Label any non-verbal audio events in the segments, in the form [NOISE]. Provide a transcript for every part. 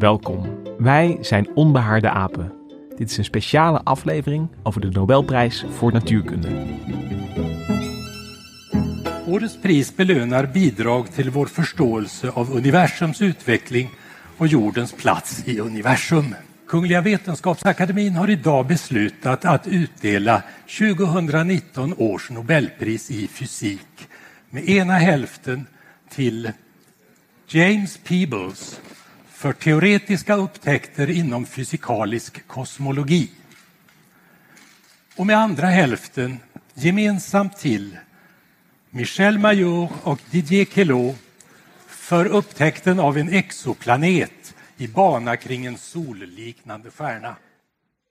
Welkom. Wij zijn Onbehaarde Apen. Dit is een speciale aflevering over de Nobelprijs voor Natuurkunde. Årets pris belönar bidrag till vår förståelse av universums utveckling och jordens plats i universum. Kungliga Vetenskapsakademin har idag beslutat att utdela 2019 års Nobelpris i fysik med ena hälften till James Peebles för teoretiska upptäckter inom fysikalisk kosmologi. Och med andra hälften gemensamt till Michel Mayor och Didier Queloz för upptäckten av en exoplanet i bana kring en solliknande stjärna.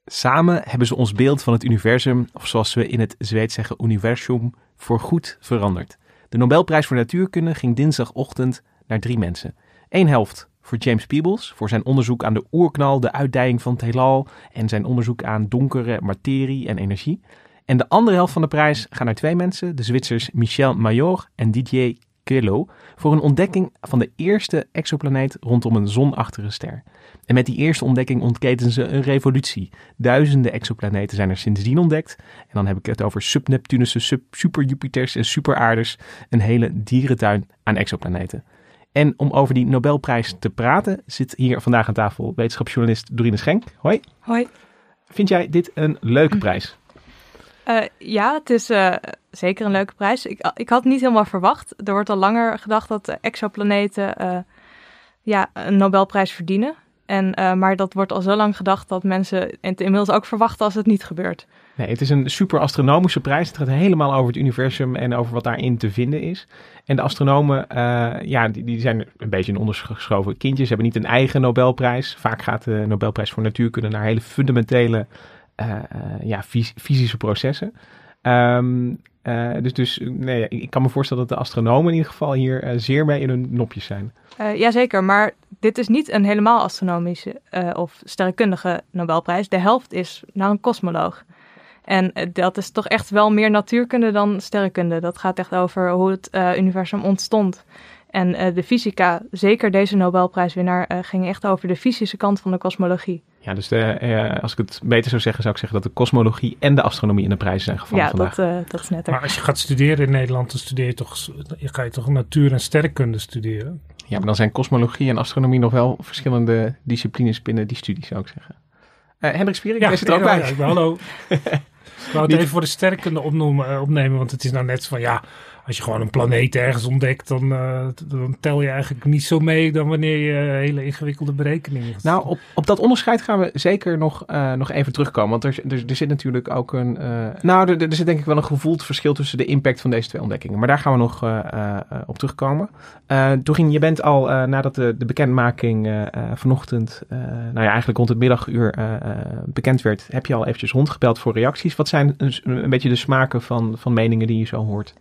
Samen hebben ze ons beeld van het universum, of zoals we in het Zweeds zeggen, universum, voorgoed veranderd. De Nobelprijs voor Natuurkunde ging dinsdagochtend naar drie mensen. Eén helft voor James Peebles voor zijn onderzoek aan de oerknal, de uitdijing van het heelal en zijn onderzoek aan donkere materie en energie. En de andere helft van de prijs gaat naar twee mensen, de Zwitsers Michel Mayor en Didier Queloz, voor een ontdekking van de eerste exoplaneet rondom een zonachtige ster. En met die eerste ontdekking ontketen ze een revolutie. Duizenden exoplaneten zijn er sindsdien ontdekt. En dan heb ik het over subneptunussen, sub super-Jupiters en superaarders. Een hele dierentuin aan exoplaneten. En om over die Nobelprijs te praten, zit hier vandaag aan tafel wetenschapsjournalist Dorine Schenk. Hoi. Hoi. Vind jij dit een leuke prijs? Uh, ja, het is uh, zeker een leuke prijs. Ik, ik had niet helemaal verwacht. Er wordt al langer gedacht dat exoplaneten uh, ja, een Nobelprijs verdienen. En, maar dat wordt al zo lang gedacht dat mensen het inmiddels ook verwachten als het niet gebeurt. Nee, het is een super astronomische prijs. Het gaat helemaal over het universum en over wat daarin te vinden is. En de astronomen, uh, ja, die, die, zijn een beetje een ondergeschoven kindjes. Ze hebben niet een eigen Nobelprijs. Vaak gaat de Nobelprijs voor natuurkunde naar hele fundamentele uh, uh, ja, fys fysische processen. Um, dus, dus nee, ik kan me voorstellen dat de astronomen in ieder geval hier zeer mee in hun nopjes zijn. Jazeker, maar dit is niet een helemaal astronomische of sterrenkundige Nobelprijs. De helft is naar een kosmoloog. En dat is toch echt wel meer natuurkunde dan sterrenkunde. Dat gaat echt over hoe het uh, universum ontstond. En uh, de fysica, zeker deze Nobelprijswinnaar, uh, ging echt over de fysische kant van de kosmologie. Ja, dus de, als ik het beter zou zeggen, zou ik zeggen dat de kosmologie en de astronomie in de prijs zijn gevallen ja, vandaag. Ja, dat, dat is netter. Maar als je gaat studeren in Nederland, dan studeer je toch, ga je toch natuur- en sterrenkunde studeren? Ja, maar dan zijn kosmologie en astronomie nog wel verschillende disciplines binnen die studie, zou ik zeggen. Hendrik Spiering, ja, is er ook bij. Ja, hallo. [LAUGHS] Ik wou het even voor de sterkende opnoemen, opnemen, want het is nou net van ja, als je gewoon een planeet ergens ontdekt, dan, uh, dan tel je eigenlijk niet zo mee dan wanneer je hele ingewikkelde berekeningen. Nou, op, op dat onderscheid gaan we zeker nog, uh, nog even terugkomen. Want er, er, zit natuurlijk ook een. Nou, er, zit denk ik wel een gevoeld verschil tussen de impact van deze twee ontdekkingen. Maar daar gaan we nog op terugkomen. Dorien, je bent al nadat de, de bekendmaking vanochtend, nou ja, eigenlijk rond het middaguur bekend werd, heb je al eventjes rondgebeld voor reacties. Wat zijn een, een beetje de smaken van, van meningen die je zo hoort?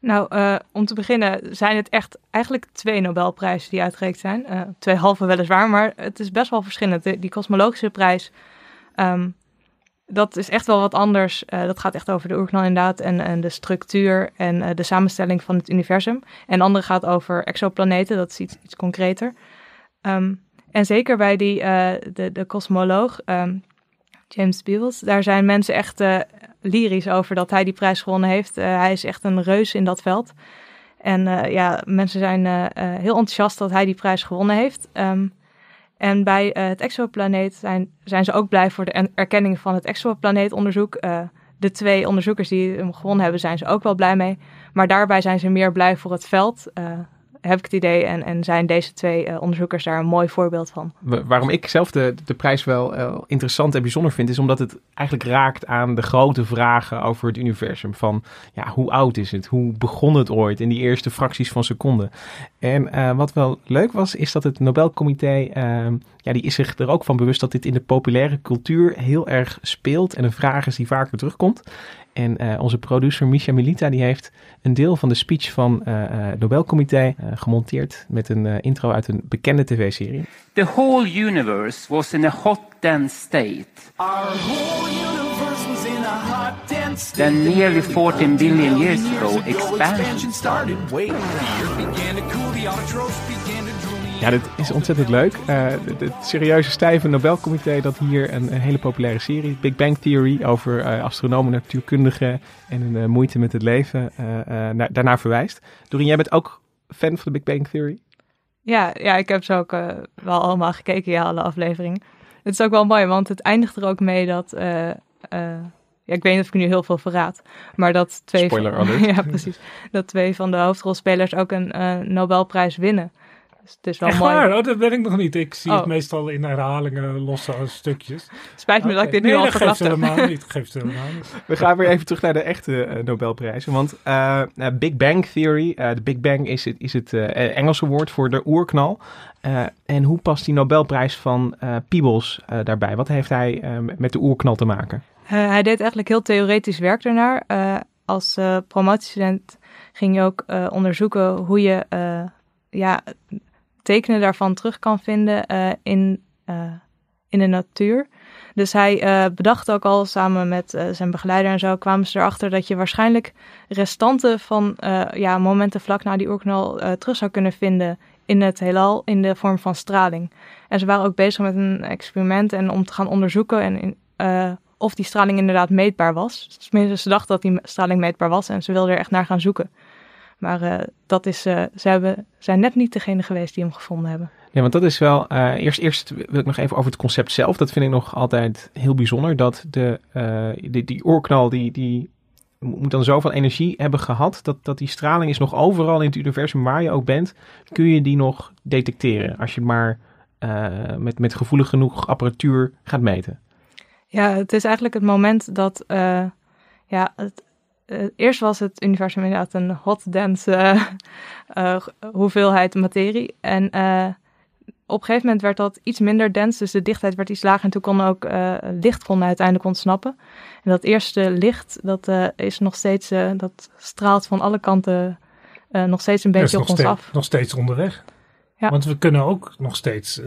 Nou, uh, om te beginnen zijn het echt eigenlijk twee Nobelprijzen die uitgereikt zijn. Uh, twee halve weliswaar, maar het is best wel verschillend. Die kosmologische prijs, um, dat is echt wel wat anders. Uh, dat gaat echt over de oerknal inderdaad en, en de structuur en de samenstelling van het universum. En de andere gaat over exoplaneten, dat is iets, concreter. Um, en zeker bij die, de, de kosmoloog um, James Peebles, daar zijn mensen echt lyrisch over dat hij die prijs gewonnen heeft. Uh, hij is echt een reus in dat veld. En uh, ja, mensen zijn uh, heel enthousiast dat hij die prijs gewonnen heeft. Um, en bij het exoplaneet zijn, zijn ze ook blij voor de erkenning van het exoplaneetonderzoek. de twee onderzoekers die hem gewonnen hebben, zijn ze ook wel blij mee. Maar daarbij zijn ze meer blij voor het veld. Heb ik het idee en, en zijn deze twee onderzoekers daar een mooi voorbeeld van. Waarom ik zelf de, de prijs wel interessant en bijzonder vind, is omdat het eigenlijk raakt aan de grote vragen over het universum. Van ja, hoe oud is het? Hoe begon het ooit in die eerste fracties van seconden? En wat wel leuk was, is dat het Nobelcomité, ehm, ja, die is zich er ook van bewust dat dit in de populaire cultuur heel erg speelt en een vraag is die vaker terugkomt. En uh, onze producer Misha Milita die heeft een deel van de speech van uh, het Nobelcomité uh, gemonteerd met een intro uit een bekende tv-serie. The whole universe was in a hot dense state. Our whole universe was in a hot dense state. Then nearly 14 billion years ago expansion started. Wait, the earth began to cool, the autotrophs began to ja, dit is ontzettend leuk. Uh, het serieuze stijve Nobelcomité dat hier een, een, hele populaire serie, Big Bang Theory, over uh, astronomen, natuurkundigen en hun uh, moeite met het leven, naar, daarnaar verwijst. Dorien, jij bent ook fan van de Big Bang Theory? Ja, ja ik heb ze ook wel allemaal gekeken, ja, alle afleveringen. Het is ook wel mooi, want het eindigt er ook mee dat... Ja, ik weet niet of ik nu heel veel verraad. Maar dat twee, Spoiler van, [LAUGHS] ja, precies, dat twee van de hoofdrolspelers ook een Nobelprijs winnen. Dus het is wel Echt mooi. Waar? Oh, dat weet ik nog niet. Ik zie het oh. meestal in herhalingen, losse stukjes. Spijt me dat ik dit nu al verklapt heb. helemaal niet. [LAUGHS] Geeft helemaal niet. We gaan weer even terug naar de echte uh, Nobelprijzen. Want uh, Big Bang Theory, uh, de Big Bang is het, is het Engelse woord voor de oerknal. en hoe past die Nobelprijs van Peebles daarbij? Wat heeft hij met de oerknal te maken? hij deed eigenlijk heel theoretisch werk daarnaar. als promotiestudent ging je ook onderzoeken hoe je ja, tekenen daarvan terug kan vinden uh, in, uh, in de natuur. Dus hij uh, bedacht ook al samen met zijn begeleider en zo, kwamen ze erachter dat je waarschijnlijk restanten van ja, momenten vlak na die oerknal terug zou kunnen vinden in het heelal in de vorm van straling. En ze waren ook bezig met een experiment en om te gaan onderzoeken en of die straling inderdaad meetbaar was. Tenminste, ze dachten dat die straling meetbaar was en ze wilden er echt naar gaan zoeken. Maar uh, dat is, uh, ze hebben, zijn net niet degene geweest die hem gevonden hebben. Ja, want dat is wel. Uh, eerst, eerst wil ik nog even over het concept zelf. Dat vind ik nog altijd heel bijzonder. Dat de, die, die oorknal, die, die moet dan zoveel energie hebben gehad. Dat, dat die straling is nog overal in het universum waar je ook bent. Kun je die nog detecteren. Als je maar met, met gevoelig genoeg apparatuur gaat meten. Ja, het is eigenlijk het moment dat. ja, het, uh, eerst was het universum inderdaad een hot dense uh, [LAUGHS] hoeveelheid materie. En op een gegeven moment werd dat iets minder dens, dus de dichtheid werd iets lager en toen kon ook licht kon uiteindelijk ontsnappen. En dat eerste licht, dat is nog steeds, dat straalt van alle kanten nog steeds een beetje op ons af. Nog steeds onderweg. Ja. Want we kunnen ook nog steeds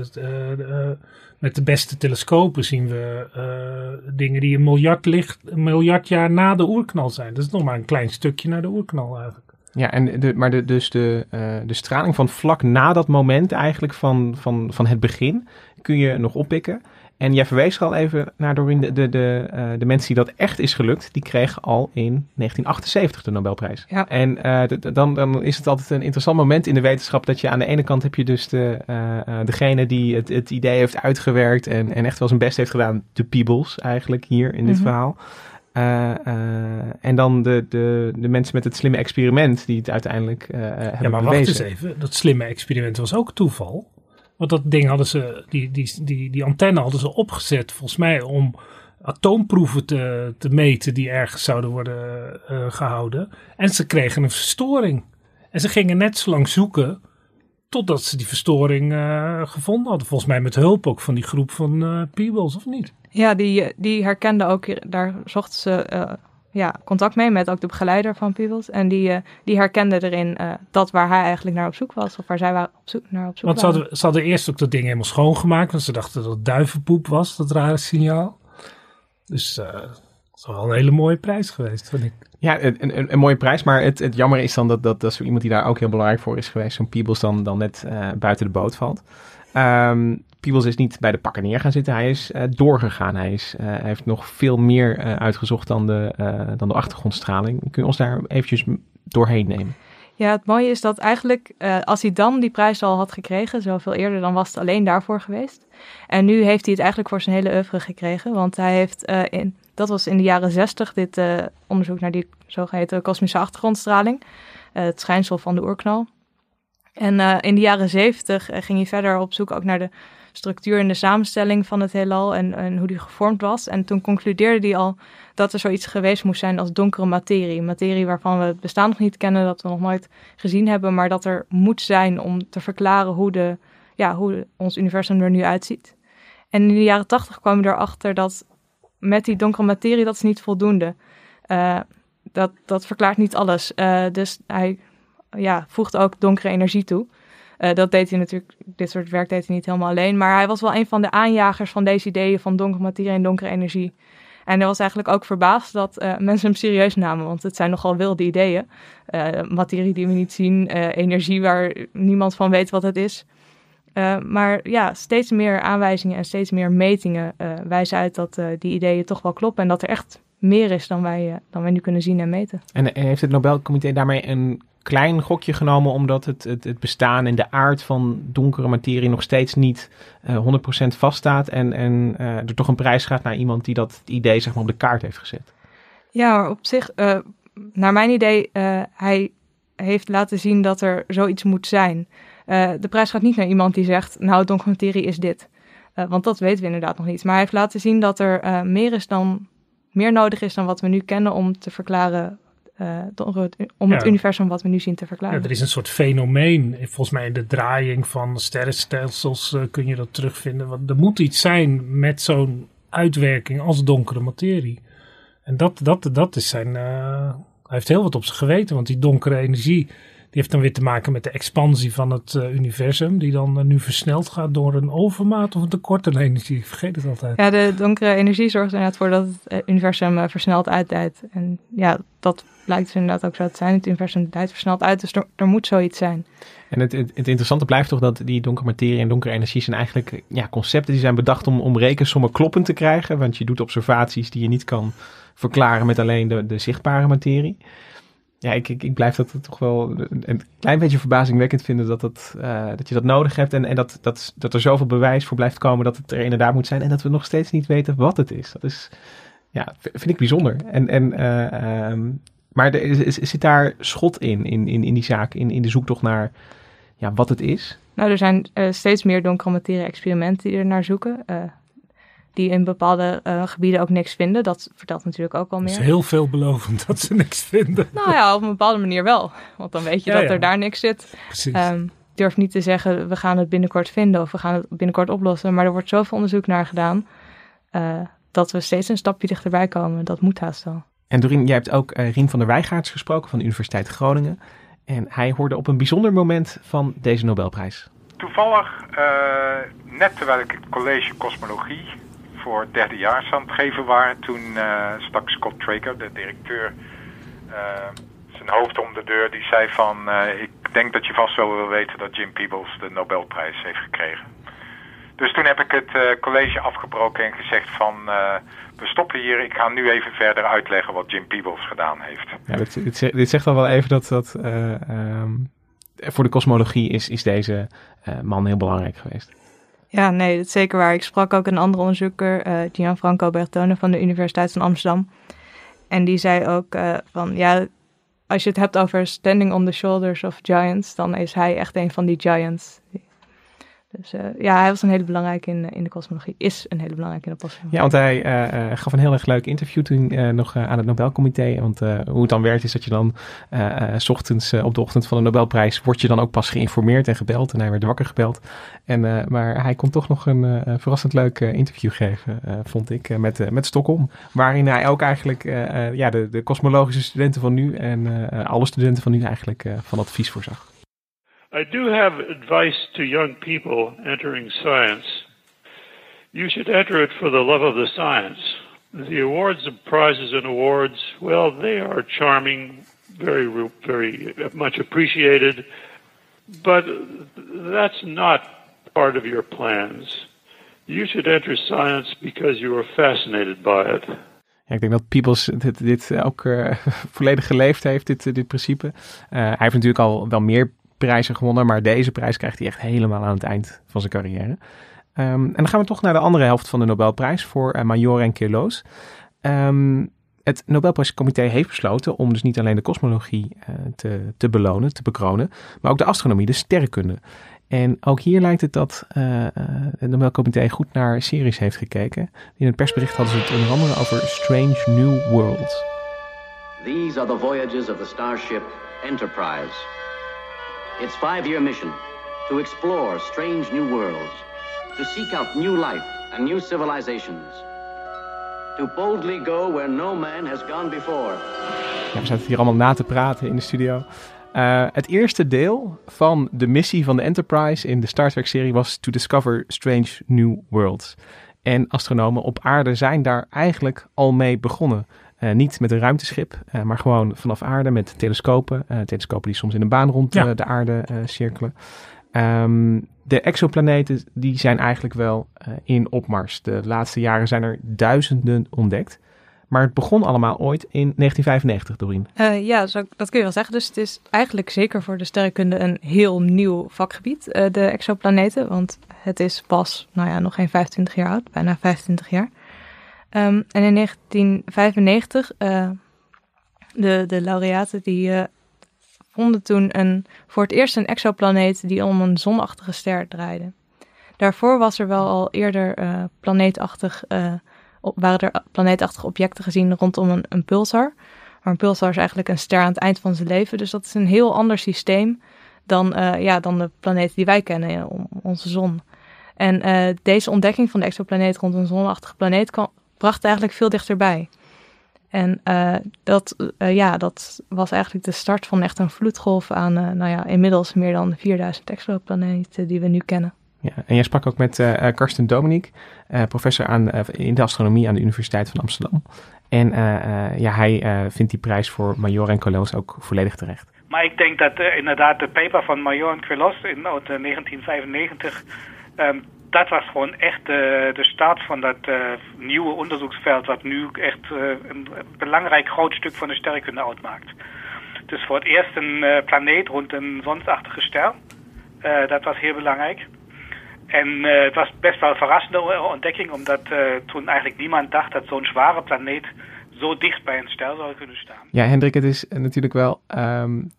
met de beste telescopen zien we uh, dingen die een miljard, licht, een miljard jaar na de oerknal zijn. Dat is nog maar een klein stukje naar de oerknal eigenlijk. Ja, en de, maar de, dus de, uh, de straling van vlak na dat moment eigenlijk van, van, van het begin kun je nog oppikken. En jij verwees er al even naar Doreen, de, de, de, uh, de mensen die dat echt is gelukt, die kregen al in 1978 de Nobelprijs. Ja. En uh, dan, dan is het altijd een interessant moment in de wetenschap dat je aan de ene kant heb je dus de, uh, degene die het, het idee heeft uitgewerkt en, en echt wel zijn best heeft gedaan, de Peebles eigenlijk hier in dit mm -hmm. verhaal. en dan de, de, de mensen met het slimme experiment die het uiteindelijk hebben Ja, maar wacht eens even. Dat slimme experiment was ook toeval. Want dat ding hadden ze, die, die, die, die antenne hadden ze opgezet, volgens mij, om atoomproeven te, te meten die ergens zouden worden uh, gehouden. En ze kregen een verstoring. En ze gingen net zo lang zoeken totdat ze die verstoring uh, gevonden hadden. Volgens mij met hulp ook van die groep van uh, Peebles, of niet? Ja, die, die herkenden ook, daar zochten ze ja, contact mee met ook de begeleider van Peebles. En die, uh, die herkende erin uh, dat waar hij eigenlijk naar op zoek was. Of waar zij waren op zoek, naar op zoek Want. Ze hadden, ze hadden eerst ook dat ding helemaal schoongemaakt. Want ze dachten dat het duivenpoep was, dat rare signaal. Dus uh, dat is wel een hele mooie prijs geweest, vind ik. Ja, een, een, mooie prijs. Maar het, het jammer is dan dat, dat, dat zo iemand die daar ook heel belangrijk voor is geweest, zo'n Peebles, dan, dan net buiten de boot valt. Um, Peebles is niet bij de pakken neer gaan zitten. Hij is uh, doorgegaan. Hij, is, uh, hij heeft nog veel meer uitgezocht dan de, dan de achtergrondstraling. Kun je ons daar eventjes doorheen nemen? Ja, het mooie is dat eigenlijk als hij dan die prijs al had gekregen, zoveel eerder, dan was het alleen daarvoor geweest. En nu heeft hij het eigenlijk voor zijn hele oeuvre gekregen. Want hij heeft, in, dat was in de jaren zestig, dit onderzoek naar die zogeheten kosmische achtergrondstraling. het schijnsel van de oerknal. En in de jaren zeventig ging hij verder op zoek ook naar de structuur en de samenstelling van het heelal en, en hoe die gevormd was. En toen concludeerde hij al dat er zoiets geweest moest zijn als donkere materie. Materie waarvan we het bestaan nog niet kennen, dat we nog nooit gezien hebben, maar dat er moet zijn om te verklaren hoe, de, ja, hoe ons universum er nu uitziet. En in de jaren tachtig kwam we erachter dat met die donkere materie, dat is niet voldoende. Uh, dat, dat verklaart niet alles. Uh, dus hij ja, voegt ook donkere energie toe. Uh, dat deed hij natuurlijk, dit soort werk deed hij niet helemaal alleen. Maar hij was wel een van de aanjagers van deze ideeën van donkere materie en donkere energie. En hij was eigenlijk ook verbaasd dat mensen hem serieus namen, want het zijn nogal wilde ideeën. Materie die we niet zien, energie waar niemand van weet wat het is. Maar ja, steeds meer aanwijzingen en steeds meer metingen wijzen uit dat die ideeën toch wel kloppen en dat er echt meer is dan wij, dan wij nu kunnen zien en meten. En heeft het Nobelcomité daarmee een klein gokje genomen omdat het, het, het bestaan en de aard van donkere materie nog steeds niet uh, eh, 100% vaststaat. En, en er toch een prijs gaat naar iemand die dat idee zeg maar, op de kaart heeft gezet. Ja, op zich, naar mijn idee, hij heeft laten zien dat er zoiets moet zijn. De prijs gaat niet naar iemand die zegt, nou, donkere materie is dit. want dat weten we inderdaad nog niet. Maar hij heeft laten zien dat er meer is dan meer nodig is dan wat we nu kennen om te verklaren om het universum wat we nu zien te verklaren. Ja, er is een soort fenomeen, volgens mij in de draaiing van sterrenstelsels kun je dat terugvinden. Want er moet iets zijn met zo'n uitwerking als donkere materie. En dat, dat, dat is zijn. Hij heeft heel wat op zijn geweten, want die donkere energie heeft dan weer te maken met de expansie van het uh, universum, die dan uh, nu versneld gaat door een overmaat of een tekort aan energie. Ik vergeet het altijd. Ja, de donkere energie zorgt er inderdaad voor dat het eh, universum uh, versneld uitdijt. En ja, dat blijkt dus inderdaad ook zo te zijn. Het universum dijt versneld uit, dus er, er moet zoiets zijn. En het, het, het, interessante blijft toch dat die donkere materie en donkere energie zijn eigenlijk ja, concepten die zijn bedacht om, om rekensommen kloppend te krijgen. Want je doet observaties die je niet kan verklaren met alleen de, de zichtbare materie ja, ik, ik, ik, blijf dat toch wel een klein beetje verbazingwekkend vinden dat, dat, uh, dat je dat nodig hebt. En, en dat, dat, dat er zoveel bewijs voor blijft komen dat het er inderdaad moet zijn. En dat we nog steeds niet weten wat het is. Dat is, ja, vind ik bijzonder. En, en, uh, um, maar er is, zit daar schot in, in, in, in die zaak, in, in de zoektocht naar ja, wat het is? Nou, er zijn uh, steeds meer donkere materie experimenten die er naar zoeken die in bepaalde uh, gebieden ook niks vinden. Dat vertelt natuurlijk ook al meer. Het is heel veelbelovend [LAUGHS] dat ze niks vinden. Nou ja, op een bepaalde manier wel. Want dan weet je dat er daar niks zit. Precies. Um, durf niet te zeggen, we gaan het binnenkort vinden of we gaan het binnenkort oplossen. Maar er wordt zoveel onderzoek naar gedaan uh, dat we steeds een stapje dichterbij komen. Dat moet haast wel. En Dorien, jij hebt ook uh, Rien van der Wijgaards gesproken van de Universiteit Groningen. En hij hoorde op een bijzonder moment van deze Nobelprijs. Toevallig, net terwijl ik het college Cosmologie voor derdejaars aan het geven waren. Toen uh, stak Scott Traker, de directeur, uh, zijn hoofd om de deur. Die zei van, uh, ik denk dat je vast wel wil weten dat Jim Peebles de Nobelprijs heeft gekregen. Dus toen heb ik het college afgebroken en gezegd van, we stoppen hier. Ik ga nu even verder uitleggen wat Jim Peebles gedaan heeft. Ja, dit, dit, zegt al wel even dat, dat um, voor de kosmologie is, is deze man heel belangrijk geweest. Ja, nee, dat is zeker waar. Ik sprak ook een andere onderzoeker, uh, Gianfranco Bertone van de Universiteit van Amsterdam. En die zei ook uh, van, ja, als je het hebt over standing on the shoulders of giants, dan is hij echt een van die giants. Dus uh, ja, hij was een hele belangrijke in, in de kosmologie. Is een hele belangrijke in de kosmologie. Ja, want hij uh, gaf een heel erg leuk interview toen nog aan het Nobelcomité. Want hoe het dan werkt is dat je dan s ochtends op de ochtend van de Nobelprijs... word je dan ook pas geïnformeerd en gebeld. En hij werd wakker gebeld. En, maar hij kon toch nog een verrassend leuk interview geven, vond ik, met, met Stockholm. Waarin hij ook eigenlijk ja, de, de kosmologische studenten van nu... en alle studenten van nu eigenlijk van advies voorzag. I do have advice to young people entering science. You should enter it for the love of the science. The awards and prizes and awards, well, they are charming, very, very much appreciated, but that's not part of your plans. You should enter science because you are fascinated by it. Ik denk dat Peoples dit, dit ook uh, [LAUGHS] volledig geleefd heeft, dit, dit principe. Uh, hij heeft natuurlijk al wel meer prijzen gewonnen, maar deze prijs krijgt hij echt helemaal aan het eind van zijn carrière. Um, en dan gaan we toch naar de andere helft van de Nobelprijs voor uh, Major en Kirloos. Um, Het Nobelprijscomité heeft besloten om dus niet alleen de kosmologie uh, te, te belonen, te bekronen, maar ook de astronomie, de sterrenkunde. En ook hier lijkt het dat uh, het Nobelcomité goed naar series heeft gekeken. In het persbericht hadden ze het onder andere over Strange New Worlds. These are the voyages of the starship Enterprise. Its five-year mission to explore strange new worlds, to seek out new life and new civilizations to boldly go where no man has gone before. Ja, we zaten hier allemaal na te praten in de studio. Uh, het eerste deel van de missie van de Enterprise in de Star Trek-serie was to discover strange new worlds. En astronomen op aarde zijn daar eigenlijk al mee begonnen. Uh, niet met een ruimteschip, uh, maar gewoon vanaf aarde met telescopen. telescopen die soms in een baan rond ja. de aarde cirkelen. Um, de exoplaneten die zijn eigenlijk wel uh, in opmars. De laatste jaren zijn er duizenden ontdekt. Maar het begon allemaal ooit in 1995, Doreen. Uh, ja, zo, dat kun je wel zeggen. Dus het is eigenlijk zeker voor de sterrenkunde een heel nieuw vakgebied, uh, de exoplaneten. Want het is pas, nou ja, nog geen 25 jaar oud, bijna 25 jaar. Um, en in 1995, de, de laureaten die vonden toen een, voor het eerst een exoplaneet die om een zonachtige ster draaide. Daarvoor was er wel al eerder uh, planeetachtig, uh, waren er planeetachtige objecten gezien rondom een, een pulsar. Maar een pulsar is eigenlijk een ster aan het eind van zijn leven. Dus dat is een heel ander systeem dan, uh, ja, dan de planeten die wij kennen, onze zon. En deze ontdekking van de exoplaneet rond een zonachtige planeet kwam, bracht eigenlijk veel dichterbij. En uh, dat, uh, ja, dat was eigenlijk de start van echt een vloedgolf aan, uh, nou ja, inmiddels meer dan 4000 exoplaneten die we nu kennen. Ja, en jij sprak ook met Karsten Dominiek, professor aan, in de astronomie aan de Universiteit van Amsterdam. En ja, hij vindt die prijs voor Major en Colos ook volledig terecht. Maar ik denk dat inderdaad de paper van Major en Colos in 1995 um, dat was gewoon echt de, de start van dat uh, nieuwe onderzoeksveld, wat nu echt uh, een belangrijk groot stuk van de sterrenkunde uitmaakt. Dus voor het eerst een planeet rond een zonsachtige ster. dat was heel belangrijk. En het was best wel een verrassende ontdekking, omdat toen eigenlijk niemand dacht dat zo'n zware planeet zo dicht bij een ster zou kunnen staan. Ja, Hendrik, het is natuurlijk wel. Um,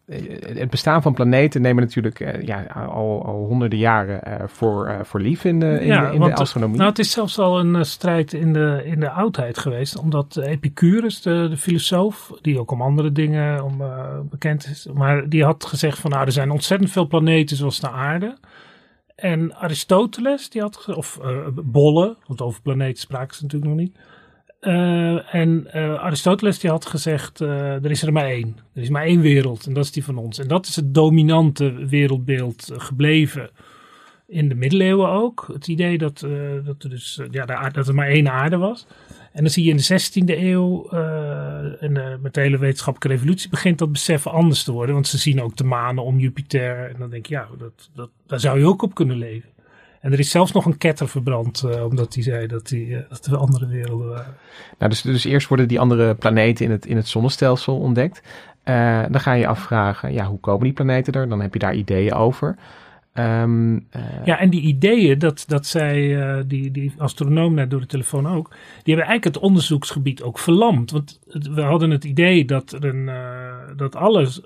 het bestaan van planeten nemen natuurlijk uh, ja, al, al honderden jaren uh, voor, uh, voor lief in de, in ja, de, in de astronomie. Nou, het is zelfs al een strijd in de, in de oudheid geweest, omdat Epicurus, de, de filosoof, die ook om andere dingen om, bekend is, maar die had gezegd van nou, er zijn ontzettend veel planeten zoals de aarde. En Aristoteles, die had, of Bolle, want over planeten spraken ze natuurlijk nog niet. Uh, en uh, Aristoteles die had gezegd, uh, er is er maar één. Er is maar één wereld en dat is die van ons. En dat is het dominante wereldbeeld gebleven in de middeleeuwen ook. Het idee dat, dat, er, dus, ja, dat er maar één aarde was. En dan zie je in de 16e eeuw, en met de hele wetenschappelijke revolutie, begint dat besef anders te worden. Want ze zien ook de manen om Jupiter. En dan denk je, ja, dat, dat, daar zou je ook op kunnen leven. En er is zelfs nog een ketter verbrand, uh, omdat hij zei dat, die, uh, dat er andere werelden waren. Nou, dus, dus eerst worden die andere planeten in het, in het zonnestelsel ontdekt. Uh, dan ga je afvragen, ja, hoe komen die planeten er? Dan heb je daar ideeën over. Um, uh, ja, en die ideeën, dat, dat zij, uh, die, die astronoom net door de telefoon ook, die hebben eigenlijk het onderzoeksgebied ook verlamd. Want we hadden het idee dat, er een, uh, dat alles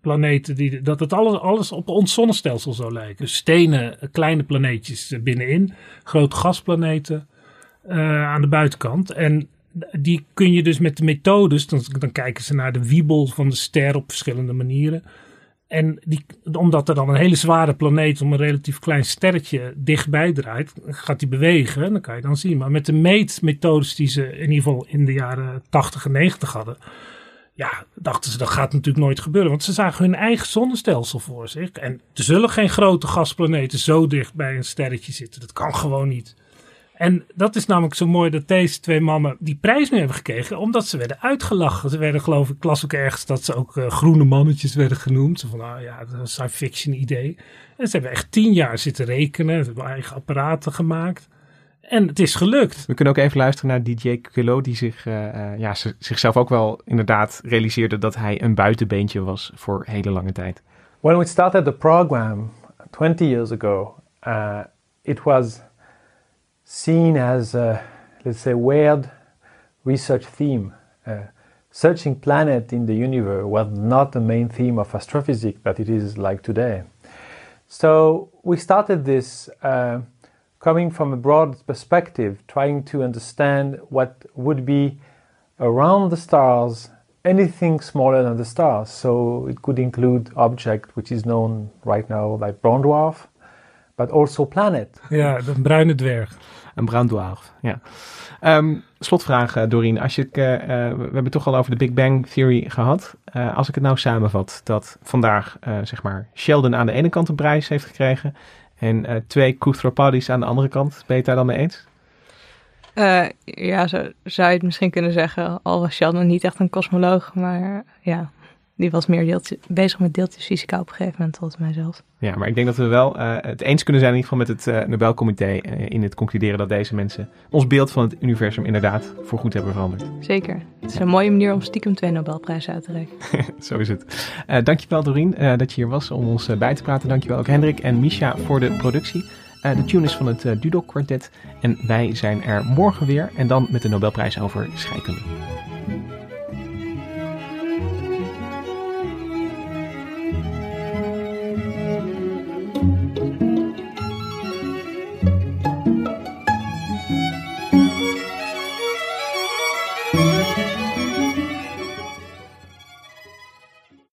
planeten, die, dat het alles, alles op ons zonnestelsel zou lijken. Dus stenen, kleine planeetjes binnenin, grote gasplaneten aan de buitenkant. En die kun je dus met de methodes, dan, dan kijken ze naar de wiebel van de ster op verschillende manieren en die, omdat er dan een hele zware planeet om een relatief klein sterretje dichtbij draait, gaat die bewegen. En dan kan je dan zien. Maar met de meetmethodes die ze in ieder geval in de jaren 80 en 90 hadden, ja, dachten ze dat gaat natuurlijk nooit gebeuren. Want ze zagen hun eigen zonnestelsel voor zich. En er zullen geen grote gasplaneten zo dicht bij een sterretje zitten. Dat kan gewoon niet. En dat is namelijk zo mooi dat deze twee mannen die prijs nu hebben gekregen, omdat ze werden uitgelachen. Ze werden, geloof ik, las ook ergens dat ze ook uh, groene mannetjes werden genoemd. Ze van, ah ja, dat is een science fiction idee. En ze hebben echt tien jaar zitten rekenen, ze hebben eigen apparaten gemaakt. En het is gelukt. We kunnen ook even luisteren naar DJ Kilo, die zich, uh, uh, ja, zichzelf ook wel inderdaad realiseerde dat hij een buitenbeentje was voor hele lange tijd. When we started the program 20 years ago, uh, it was seen as a, let's say, weird research theme. Uh, searching planet in the universe was not the main theme of astrophysics that it is like today. So we started this uh, coming from a broad perspective, trying to understand what would be around the stars anything smaller than the stars. So it could include object which is known right now like brown dwarf, but also planet. Ja, de bruine dwerg. Een bruin dwarf, ja. Um, slotvraag, uh, Doreen. Als je, uh, uh, we hebben het toch al over de Big Bang Theory gehad. als ik het nou samenvat, dat vandaag zeg maar Sheldon aan de ene kant een prijs heeft gekregen en twee Kuthropadis aan de andere kant. Ben je het daar dan mee eens? ja, zo zou je het misschien kunnen zeggen. Al was Sheldon niet echt een kosmoloog, maar ja, die was meer deeltje, bezig met deeltjesfysica op een gegeven moment, volgens mij zelfs. Ja, maar ik denk dat we wel uh, het eens kunnen zijn in ieder geval met het uh, Nobelcomité uh, in het concluderen dat deze mensen ons beeld van het universum inderdaad voor goed hebben veranderd. Zeker. Het is ja. een mooie manier om stiekem twee Nobelprijzen uit te reiken. [LAUGHS] Zo is het. dankjewel Doreen dat je hier was om ons bij te praten. Dankjewel ook Hendrik en Misha voor de productie. de tune is van het Dudok Quartet en wij zijn er morgen weer en dan met de Nobelprijs over scheikunde.